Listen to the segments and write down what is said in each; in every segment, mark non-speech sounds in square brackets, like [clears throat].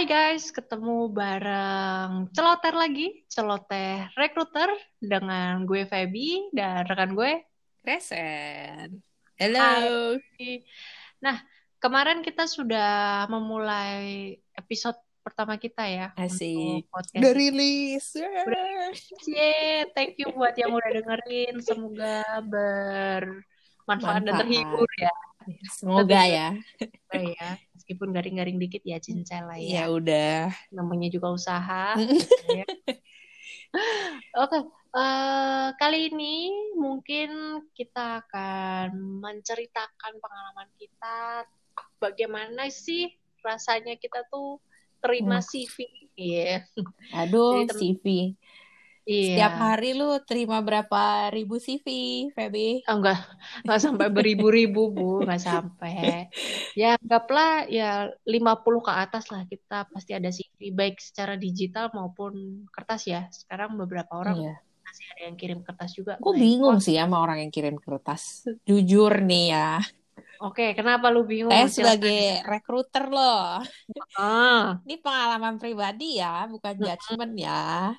Hai guys, ketemu bareng Celoter lagi, Celoteh Recruiter dengan gue Feby dan rekan gue Kresen. Halo. Hai. Nah, kemarin kita sudah memulai episode pertama kita ya Asik. untuk podcast. Udah rilis. Yeay, thank you buat yang udah dengerin. Semoga bermanfaat dan Manfaat. terhibur ya. Semoga ya. Semoga ya. Meskipun garing-garing dikit ya cincai lah Ya ya. udah. Namanya juga usaha. gitu ya. [laughs] Oke, eh, kali ini mungkin kita akan menceritakan pengalaman kita. Bagaimana sih rasanya kita tuh terima Hmm. CV? Iya. Aduh, Jadi tem- CV. Iya. Setiap hari lu terima berapa ribu CV, Feby? Oh, enggak, enggak sampai beribu-ribu, Bu. Enggak sampai. Ya, anggaplah ya 50 ke atas lah kita pasti ada CV. Baik secara digital maupun kertas ya. Sekarang beberapa orang Iya. masih ada yang kirim kertas juga. Gue bingung sih sama orang yang kirim kertas. Jujur nih ya. Oke, kenapa lu bingung? Saya sebagai rekruter loh. Ah, Ini pengalaman pribadi ya, bukan judgement ya.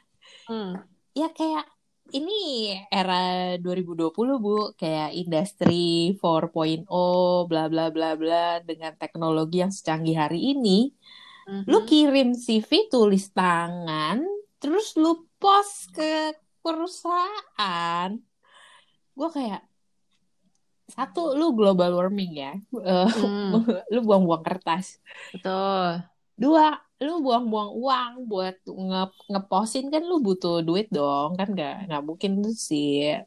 hmm. Ya kayak ini era 2020 Bu, kayak industri 4.0 bla bla bla bla dengan teknologi yang secanggih hari ini, Mhm. lu kirim CV tulis tangan, terus lu post ke perusahaan. Gue kayak satu lu global warming ya. Eh, Hmm, [laughs] lu buang-buang kertas. betul. Dua, lu buang-buang uang buat nge ngepostin kan lu butuh duit dong kan nggak nggak mungkin tuh sih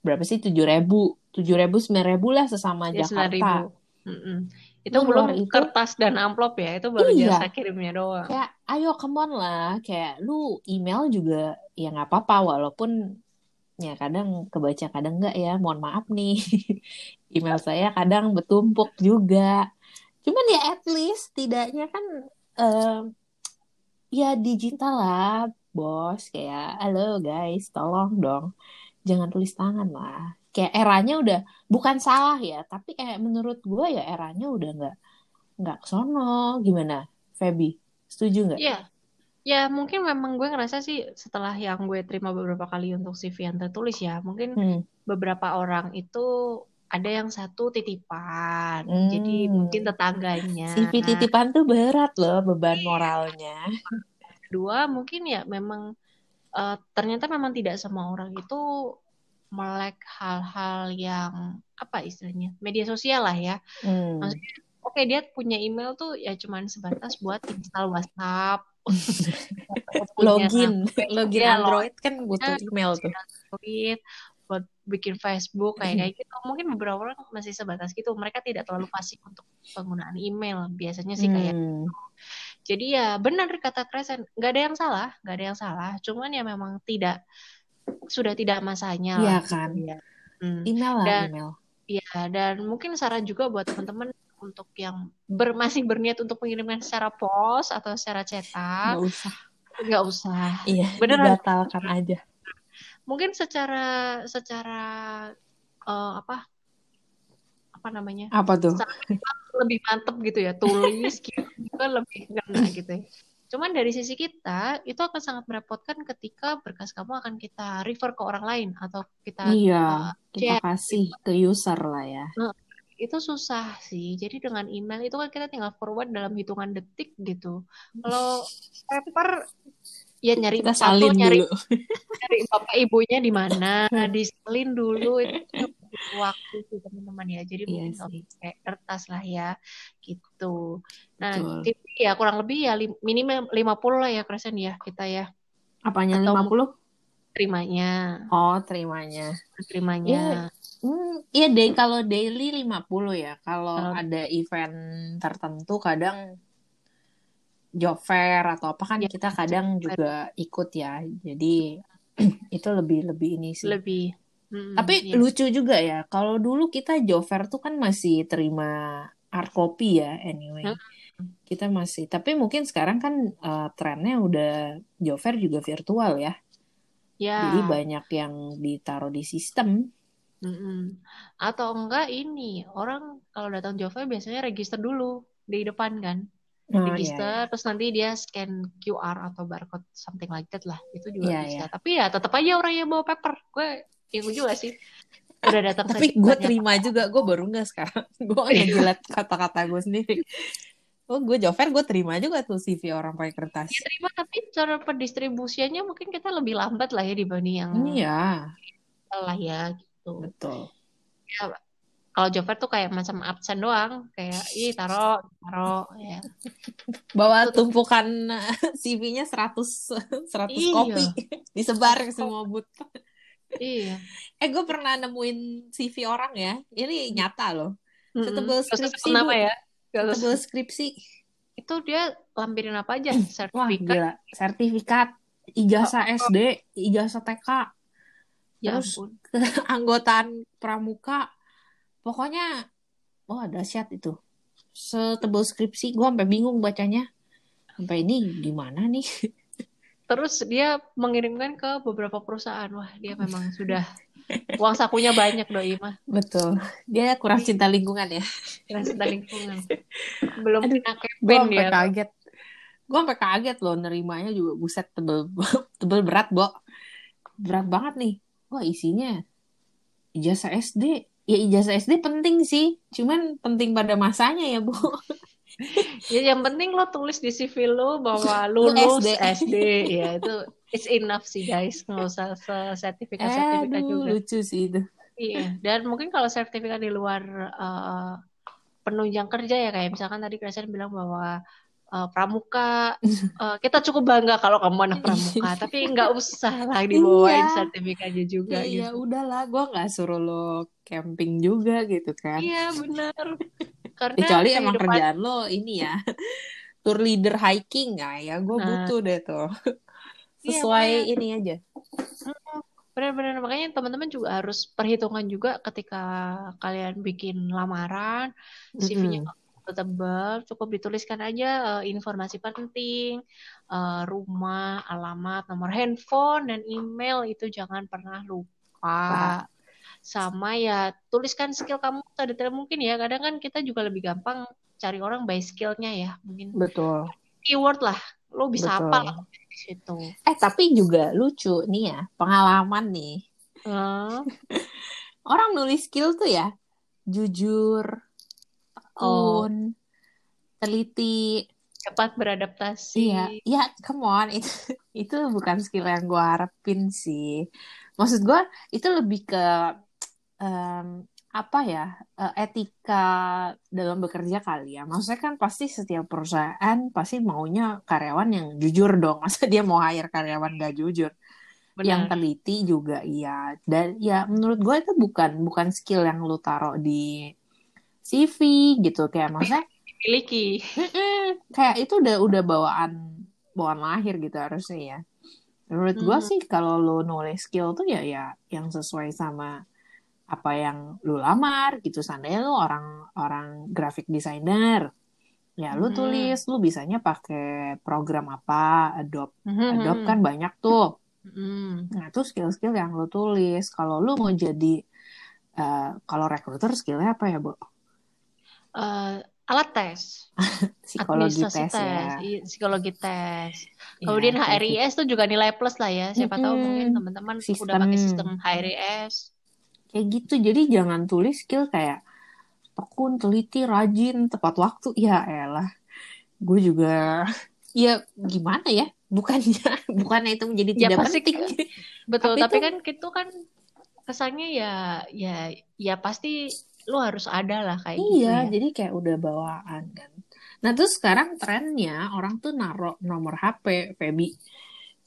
berapa sih tujuh ribu tujuh ribu sembilan ribu lah sesama Ya, Jakarta 9.000. Mm-mm. Itu Lu belum itu- kertas dan amplop ya, itu baru Iya. jasa kirimnya doang. kayak ayo come on lah kayak lu email juga ya nggak apa-apa walaupun ya kadang kebaca kadang nggak ya mohon maaf nih [laughs] email saya kadang bertumpuk juga cuman ya at least tidaknya kan em, ya digital lah bos. Kayak halo guys tolong dong jangan tulis tangan lah. Kayak eranya udah bukan salah ya tapi eh, menurut gue ya eranya udah nggak nggak kesono gimana Feby? Setuju nggak? Iya. Ya, mungkin memang gue ngerasa sih setelah yang gue terima beberapa kali untuk CV yang tertulis ya, mungkin Hmm. beberapa orang itu ada yang satu titipan. Hmm. Jadi mungkin tetangganya. CV titipan tuh berat loh beban moralnya Kedua, mungkin ya memang eh, ternyata memang tidak semua orang itu melek hal-hal yang apa istilahnya media sosial lah ya. Hmm. Maksudnya, oke dia punya email tuh ya cuman sebatas buat install WhatsApp, [laughs] login login Iya, Android kan butuh email tuh Android, buat bikin Facebook kayak kayak gitu. Mungkin beberapa orang masih sebatas gitu. Mereka tidak terlalu fasih untuk penggunaan email. Biasanya sih kayak Hmm. Jadi ya benar kata Kresen, nggak ada yang salah, nggak ada yang salah. Cuman ya memang tidak sudah tidak masanya Iya lah. kan? gitu ya. Hmm. email lah Dan- email Iya, dan mungkin saran juga buat teman-teman untuk yang ber, masih berniat untuk mengirimkan secara pos atau secara cetak, nggak usah nggak usah. iya Beneran. dibatalkan aja Mungkin secara secara eh, apa apa namanya apa tuh lebih mantep gitu ya tulis [laughs] gitu lebih kena gitu ya. Cuman dari sisi kita itu akan sangat merepotkan ketika berkas kamu akan kita refer ke orang lain atau kita iya share. kita kasih ke user lah ya itu susah sih. Jadi dengan email itu kan kita tinggal forward dalam hitungan detik gitu. Kalau paper ya nyari kita satu salin nyari dulu [laughs] nyari bapak ibunya di mana, disalin dulu itu waktu sih teman-teman ya. Jadi Iya mungkin pakai kertas lah ya gitu. Nah, Betul. TV ya kurang lebih ya minimal 50 lah ya Kresen ya kita ya apanya Atau 50 terimanya, oh terimanya terimanya. Hmm, iya deh kalau daily 50 ya. Kalau Kalau- ada event tertentu kadang job fair atau apa kan Ya, kita kadang juga ikut ya. Jadi [clears throat] itu lebih lebih ini sih. Lebih. Mm, Tapi iya. lucu juga ya. Kalau dulu kita job fair tuh kan masih terima hard copy ya anyway. Hmm. Kita masih. Tapi mungkin sekarang kan eh, trennya udah job fair juga virtual ya. Ya. Jadi banyak yang ditaruh di sistem. Mm-mm. Atau enggak ini orang kalau datang job fair biasanya register dulu di depan kan. Oh, register iya. terus nanti dia scan QR atau barcode something like that lah itu juga Iya, bisa iya. tapi ya tetap aja orang yang bawa paper gue bingung juga sih udah datang [laughs] Tapi gue terima juga, gue baru [laughs] nggak [laughs] sekarang. gue ngejilat kata-kata gue sendiri. Oh, gue Jover, gue terima juga tuh CV orang pakai kertas. Ya, terima tapi cara pendistribusiannya mungkin kita lebih lambat lah ya dibanding yang Iya, lah ya gitu betul. ya kalau Jover tuh kayak macam absen doang kayak ih taro taro ya [laughs] Bawa tumpukan CV-nya 100 100 Iya. kopi disebar ke semua booth. iya Eh, gue pernah nemuin CV orang ya. Ini nyata loh. Mm-mm. Setebel usah skripsi, Bu. ya. Setebel skripsi. itu dia lampirin apa aja Wah, sertifikat gila. Sertifikat, ijazah SD, ijazah TK, ya terus ampun [laughs] anggotaan pramuka. Pokoknya, wah dahsyat itu. Setebel skripsi, gue sampai bingung bacanya. Sampai ini gimana nih? [laughs] terus dia mengirimkan ke beberapa perusahaan wah dia memang sudah uang sakunya banyak doi mah Betul. Dia kurang cinta lingkungan ya. kira cinta lingkungan [laughs] belum Aduh, kena campaign dia kaget. Gue sampai kaget loh nerimanya juga buset tebel [laughs] tebel berat, Bo. Berat banget nih. Wah, isinya ijazah SD. Ya ijazah SD penting sih, cuman penting pada masanya ya, Bu. [laughs] ya yang penting lo tulis di CV lo bahwa [laughs] Lu lulus SD. SD ya itu it's enough sih guys nggak usah sertifikat sertifikat juga lucu sih itu. Iya, dan mungkin kalau sertifikat di luar eh, penunjang kerja ya kayak misalkan tadi Christian bilang bahwa eh, pramuka eh, kita cukup bangga kalau kamu anak [laughs] pramuka, tapi nggak usah lah dibawain Iya. sertifikatnya juga Ya, ya gitu. udahlah, gue nggak suruh lo camping juga gitu kan. Iya benar. Karena Kecuali emang kehidupan kerjaan lo ini ya, [laughs] tour leader hiking, nah ya gue Nah. butuh deh tuh. Iya, Sesuai makanya. ini aja. benar-benar makanya teman-teman juga harus perhitungan juga ketika kalian bikin lamaran, CV-nya Mm-mm. Tebal, cukup dituliskan aja eh, informasi penting, eh, rumah, alamat, nomor handphone dan email itu jangan pernah lupa. Sama ya tuliskan skill kamu sedetail mungkin ya. Kadang kan kita juga lebih gampang cari orang by skillnya ya. Mungkin Betul. keyword lah, lo bisa Betul. apa lah situ. Eh tapi juga lucu nih ya pengalaman nih. Eh, [laughs] Orang nulis skill tuh ya jujur, Oh. tekun, teliti. cepat beradaptasi. Iya, ya come on [laughs] itu itu bukan skill yang gue harapin sih. Maksud gue itu lebih ke em, apa ya eh, etika dalam bekerja kali ya. Maksudnya kan pasti setiap perusahaan pasti maunya karyawan yang jujur dong. [laughs] Masa dia mau hire karyawan gak jujur? yang Benar. teliti juga iya dan ya menurut gue itu bukan bukan skill yang lu taruh di CV gitu kayak maksudnya Miliki. kayak itu udah udah bawaan bawaan lahir gitu harusnya ya menurut gue Hmm. sih kalau lu nulis skill tuh ya ya yang sesuai sama apa yang lu lamar gitu seandainya lu orang orang graphic designer ya lu Mhm. tulis lu bisanya pakai program apa Adobe Mhm. Adobe kan banyak tuh Mhm. Nah, itu skill-skill yang lo tulis. Kalau lo mau jadi, eh, kalau recruiter skillnya apa ya, Bu? Eh, alat tes, [laughs] Psikologi administrasi tes ya. iya, psikologi tes. Ya, Kemudian gitu. HRIS itu juga nilai plus lah ya. Siapa tahu Mm-mm. mungkin teman-teman udah Sistem. pakai sistem HRIS. Kayak gitu. Jadi jangan tulis skill kayak tekun, teliti, rajin, tepat waktu. Ya elah. Gue juga, [laughs] ya gimana ya? Bukannya, [laughs] bukannya itu menjadi Ya tidak pasti penting. betul, Tapi tapi itu- kan itu kan kesannya ya ya ya pasti lu harus ada lah kayak gitu Iya, ya. jadi kayak udah bawaan kan. Nah terus sekarang trennya orang tuh naruh nomor HP, Feby.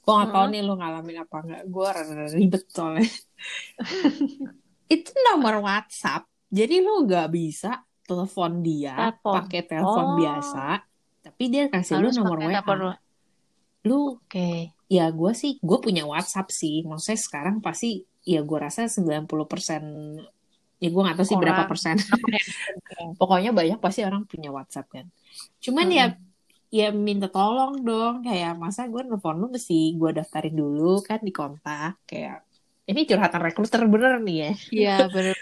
Gue gak tau Hmm. nih lu ngalamin apa enggak. Gue ribet soalnya. [laughs] Itu nomor WhatsApp. Jadi lu gak bisa telepon dia pakai telepon Oh. biasa. Tapi dia kasih lu Harus nomor pakai WA. lu. Lu Oke. ya gue sih gue punya WhatsApp sih. Maksudnya sekarang pasti ya gue rasa 90% ya gue gak tahu sih berapa Orang. persen. [laughs] Pokoknya banyak pasti orang punya WhatsApp kan. Cuman ya ya minta tolong dong kayak masa gue nelfon lu mesti gue daftarin dulu kan di kontak kayak ini curhatan rekruter bener nih ya Iya, [laughs] benar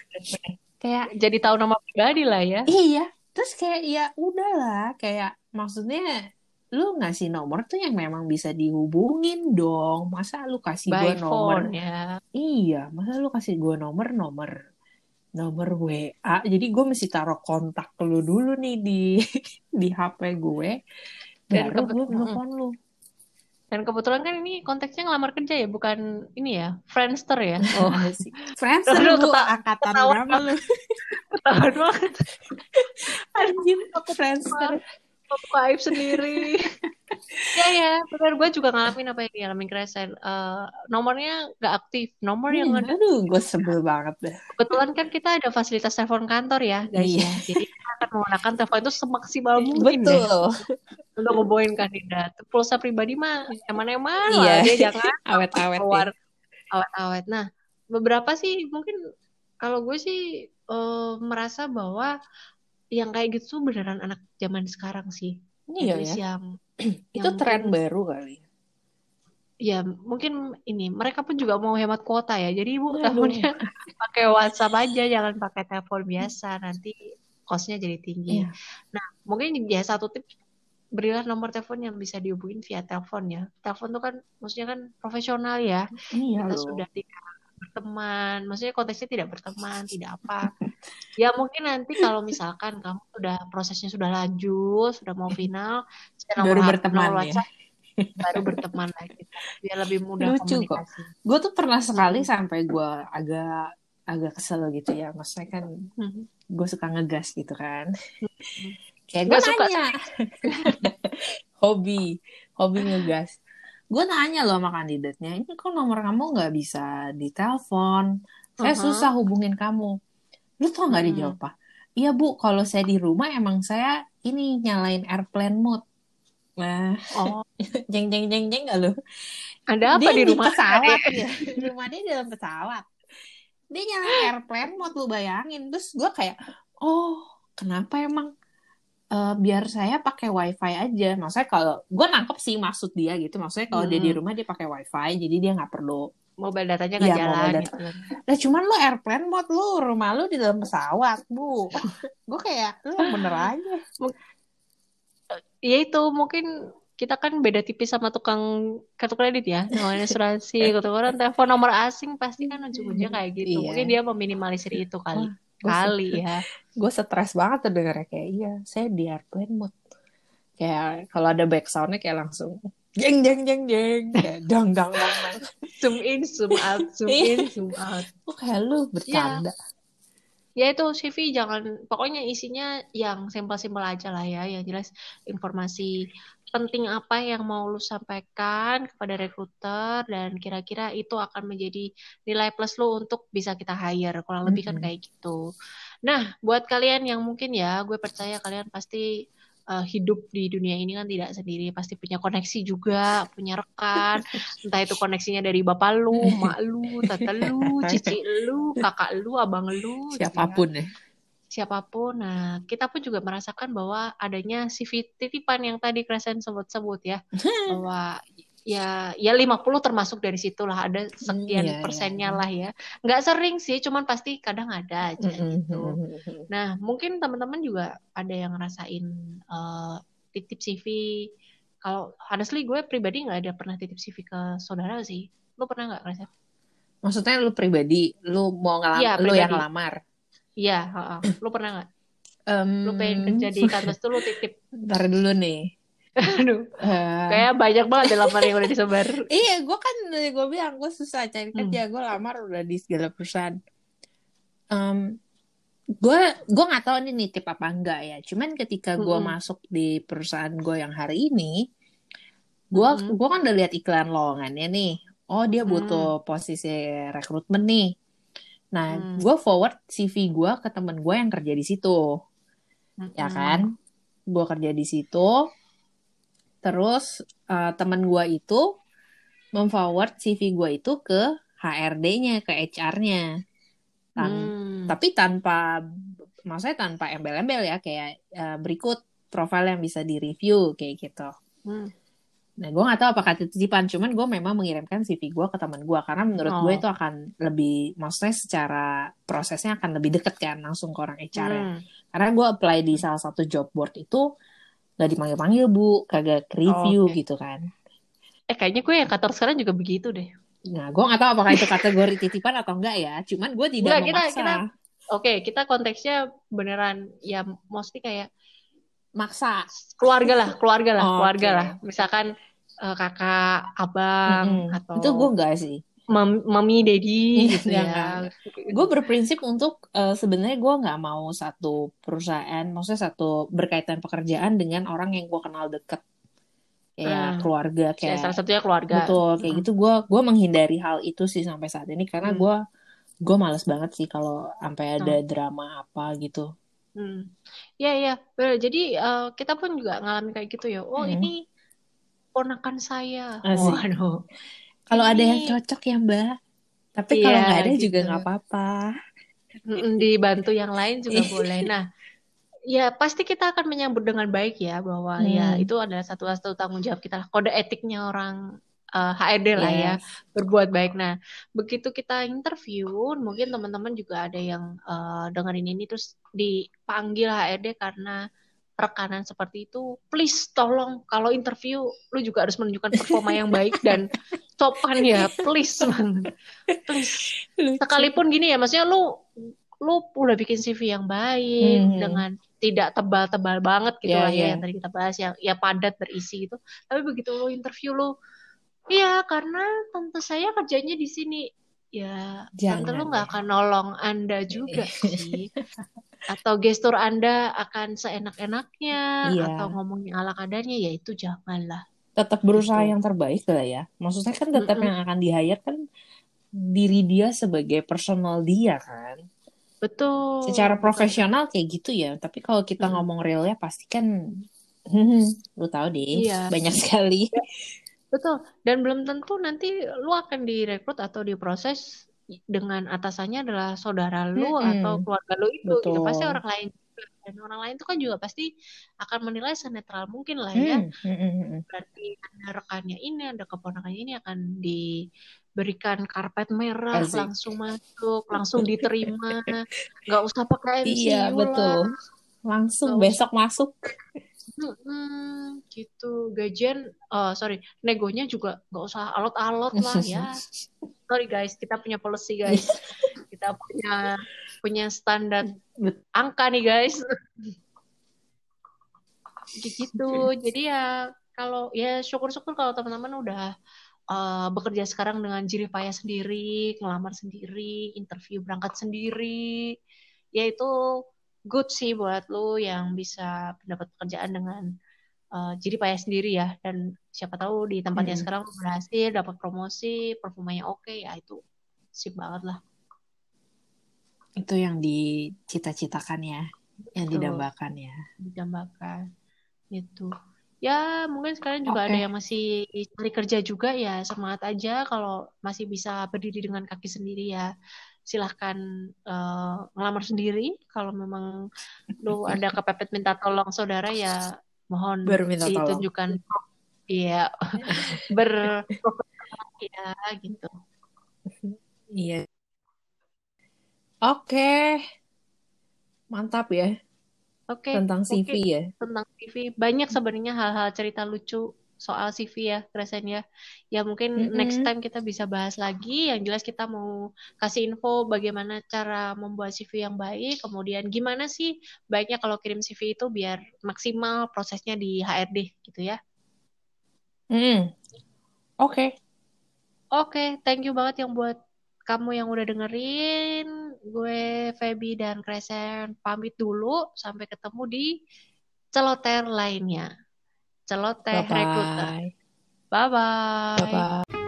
kayak Jadi tahu nama pribadi lah ya. iya terus kayak ya udahlah kayak maksudnya lu ngasih nomor tuh yang memang bisa dihubungin dong masa lu kasih gue nomor phone ya. iya masa lu kasih gue nomor nomor nomor WA jadi gue mesti taruh kontak lu dulu nih di [laughs] di HP gue. Dan baru gue telepon lu. Dan kebetulan kan ini konteksnya ngelamar kerja ya, bukan ini ya, Friendster ya. Oh, [laughs] sih. [laughs] Friendster lu ketawa- angkatan ketawa berapa lu? Ketahuan banget. anjir aku Friendster Aku aib sendiri. [laughs] ya ya, benar gue juga ngalamin apa yang dialamin Kresen. Eh, nomornya nggak aktif. Nomor yang ada aduh gue sebel banget deh kebetulan kan kita ada fasilitas telepon kantor ya, guys Iya. ya. Jadi kita akan menggunakan telepon itu semaksimal mungkin deh betul untuk ngeboin kandidat. Pulsa pribadi mah eman-eman Iya. lah dia jangan [laughs] awet-awet keluar awet-awet. Nah, beberapa sih mungkin kalau gue sih eh, merasa bahwa yang kayak gitu tuh beneran anak zaman sekarang sih. iya Terus ya yang [clears throat] itu yang tren mungkin- baru kali ya mungkin ini mereka pun juga mau hemat kuota ya. Jadi ibu teleponnya [laughs] pakai WhatsApp aja, jangan pakai telepon biasa. Nanti costnya jadi tinggi. Iya. Nah, mungkin ya satu tips berilah nomor telepon yang bisa dihubungin via telepon ya. Telepon tuh kan maksudnya kan profesional ya. iya kita loh sudah tidak berteman, maksudnya konteksnya tidak berteman, tidak apa. [laughs] Ya mungkin nanti kalau misalkan kamu sudah prosesnya sudah lanjut, sudah mau final, Baru berteman ya. Baru berteman lagi, biar lebih mudah Lucu kok. gue tuh pernah sekali sampai gue agak agak kesel gitu ya maksudnya kan gue suka ngegas gitu kan kayak gue suka. nanya [laughs] hobi hobi ngegas gue nanya loh sama kandidatnya ini kok nomor kamu nggak bisa ditelepon saya Uh-huh. susah hubungin kamu lu tau nggak Hmm. dijawab apa? Iya bu kalau saya di rumah emang saya ini nyalain airplane mode. Nah Oh, [laughs] jeng jeng jeng jeng gak lu? Ada apa dia di rumah? pesawat. [laughs] Ya di rumah dia dalam pesawat. Dia nyalain airplane mode lu bayangin. Terus gue kayak oh kenapa emang Eh, biar saya pakai wifi aja? Maksudnya kalau gue nangkep sih maksud dia gitu. Maksudnya kalau dia di Hmm. rumah dia pakai wifi jadi dia nggak perlu Mobile datanya nggak Iya, jalan mobile gitu nah cuman lu airplane mode lu rumah lu di dalam pesawat bu [laughs] gue kayak lu bener aja Ya itu mungkin kita kan beda tipis sama tukang kartu kredit ya, namanya asuransi, [laughs] orang telepon nomor asing pasti kan ujung-ujungnya kayak gitu. Iya. Mungkin dia meminimalisir itu kali. Kali ya. [laughs] gue stres banget tuh dengernya kayak iya saya di airplane mode kayak kalau ada back soundnya kayak langsung jeng jeng jeng jeng dang dang dang Zoom in, zoom out, zoom in, zoom out. Kok kayak lu bercanda Ya itu CV jangan, pokoknya isinya yang simpel-simpel aja lah ya. Yang jelas informasi penting apa yang mau lu sampaikan kepada recruiter dan kira-kira itu akan menjadi nilai plus lu untuk bisa kita hire. Kurang lebih kan Mm-mm. kayak gitu. Nah, buat kalian yang mungkin ya, gue percaya kalian pasti uh, hidup di dunia ini kan tidak sendiri, pasti punya koneksi juga, punya rekan, [laughs] entah itu koneksinya dari bapak lu, [laughs] mak lu, tante lu, cici lu, kakak lu, abang lu, gitu ya siapa pun ya. Siapa pun. Nah, kita pun juga merasakan bahwa adanya CV titipan yang tadi Kresen sebut-sebut ya, [laughs] bahwa ya ya 50 termasuk dari situlah ada sekian Iya, iya, persennya iya. lah ya. Nggak sering sih, cuman pasti kadang ada aja gitu. Mm-mm. Nah, mungkin teman-teman juga ada yang ngerasain eh, titip CV. Kalau honestly gue pribadi nggak ada pernah titip CV ke saudara sih. Lu pernah nggak Kresen? Maksudnya lu pribadi, lu mau ngelamar, Iya, lu yang ngelamar. Iya, heeh. Lu pernah nggak? Em, Lu pengen kerja di kantor tuh lu titip. Ntar dulu nih. Aduh. Eh, Kayak banyak banget deh lamar yang udah disebar. [laughs] iya, gue kan gue bilang gue susah cari Hmm. kerja, gue lamar udah di segala perusahaan. Em, gue gue nggak tahu ini nitip apa enggak ya. Cuman ketika gue Mm-mm. masuk di perusahaan gue yang hari ini, gue Mm-mm. gue kan udah lihat iklan lowongannya nih. Oh dia Hmm. butuh posisi rekrutmen nih. Nah, Hmm. gue forward CV gue ke temen gue yang kerja di situ. ya Mm-mm. kan gue kerja di situ terus eh, temen gue itu memforward CV gue itu ke HRD-nya ke HR-nya Tan- Hmm. tapi tanpa maksudnya tanpa embel-embel ya kayak eh, berikut profil yang bisa direview kayak gitu Hmm. Nah, gue gak tahu apakah itu titipan, cuman gue memang mengirimkan CV gue ke teman gue karena menurut gue Oh. itu akan lebih, maksudnya secara prosesnya akan lebih deket kan langsung ke orang HR ya. Hmm. karena gue apply di salah satu job board itu nggak dipanggil panggil bu kagak review Oke. gitu kan Eh kayaknya gue yang kantor sekarang juga begitu deh. nah gue nggak tahu apakah itu kategori titipan atau enggak ya cuman gue tidak kita memaksa kita oke, kita konteksnya beneran ya mostly kayak maksa keluarga lah, keluarga lah, Oke. keluarga lah. Misalkan eh, kakak, abang Mm-mm. atau itu gue enggak sih mam- mami, daddy gitu Enggak, ya. gue berprinsip untuk eh, sebenarnya gue nggak mau satu perusahaan maksudnya satu berkaitan pekerjaan dengan orang yang gue kenal deket kayak Hmm. keluarga Ya, kayak salah satunya keluarga. betul kayak Mm. gitu gue gue menghindari hal itu sih sampai saat ini karena Hmm. gue gue males banget sih kalau sampai ada Hmm. drama apa gitu Hmm. Ya, ya. Jadi eh, kita pun juga ngalamin kayak gitu ya. Oh, Hmm. ini ponakan saya. Asik. Waduh. Kalau ada yang cocok ya mbak tapi kalau Iya, nggak ada juga gitu. nggak apa-apa dibantu yang lain juga [laughs] boleh. Nah, ya pasti kita akan menyambut dengan baik ya bahwa ya Hmm. itu adalah satu satu tanggung jawab kita lah. Kode etiknya orang eh, HRD lah ya, Yes. berbuat baik. Nah, begitu kita interview, mungkin teman-teman juga ada yang eh, dengerin ini terus dipanggil HRD karena rekanan seperti itu. Please tolong kalau interview lu juga harus menunjukkan performa yang baik dan [laughs] sopan ya, please banget. Please Lucu. sekalipun gini ya maksudnya lu lu udah bikin CV yang baik Mhm. dengan tidak tebal-tebal banget gitu Iya, lah ya iya. yang tadi kita bahas yang ya padat berisi gitu tapi begitu lu interview lu iya karena tante saya kerjanya di sini ya tante Jangan lu nggak ya. akan nolong anda juga [laughs] sih atau gestur anda akan seenak-enaknya Iya. atau ngomongnya ala kadarnya ya itu janganlah tetap berusaha Gitu. yang terbaik lah ya. Maksudnya kan tetap Mm-mm. yang akan di hire kan diri dia sebagai personal dia kan. betul Secara profesional kayak gitu ya. Tapi kalau kita Mm-mm. ngomong realnya pasti kan [laughs] lu tahu deh Iya. banyak sekali. Betul. Dan belum tentu nanti lu akan direkrut atau diproses dengan atasannya adalah saudara lu Mm-mm. atau keluarga lu itu gitu. Pasti orang lain. Dan orang lain itu kan juga pasti akan menilai senetral mungkin lah ya. Hmm, hmm, hmm, hmm. Berarti ada rekannya ini, ada keponakannya ini akan diberikan karpet merah, Asik. langsung masuk, langsung diterima. [laughs] Nggak usah pakai MCU Iya lah. betul. Langsung Nggak besok masuk. Gitu gajian oh sorry negonya juga nggak usah alot-alot lah ya [laughs] sorry guys. Kita punya policy [laughs] guys. Kita punya punya standar angka nih guys. Gitu. Jadi ya kalau ya syukur-syukur kalau teman-teman udah eh, bekerja sekarang dengan jerih payah sendiri ngelamar sendiri interview berangkat sendiri ya itu good sih buat lu yang bisa mendapat pekerjaan dengan uh, jadi payah sendiri ya dan siapa tahu di tempatnya Mm. sekarang berhasil dapat promosi performanya oke ya itu sip banget lah Itu yang dicita-citakan ya, yang didambakan ya. dijambakan gitu ya mungkin sekarang juga Oke. ada yang masih cari kerja juga ya semangat aja kalau masih bisa berdiri dengan kaki sendiri ya silahkan eh, ngelamar sendiri kalau memang lu ada kepepet minta tolong saudara ya mohon Baru minta tolong. ditunjukkan iya [laughs] berprofesional ya gitu Iya. Oke. Mantap ya oke tentang CV mungkin ya. tentang CV banyak sebenarnya hal-hal cerita lucu soal CV ya Kresen ya ya mungkin Mm-mm. next time kita bisa bahas lagi yang jelas kita mau kasih info bagaimana cara membuat CV yang baik kemudian gimana sih baiknya kalau kirim CV itu biar maksimal prosesnya di HRD gitu ya Hmm. Oke. Oke, thank you banget yang buat kamu yang udah dengerin. Gue Feby dan Kresen pamit dulu. Sampai ketemu di celoter lainnya. Celoteh Recruiter. Bye-bye. Bye-bye. Bye-bye.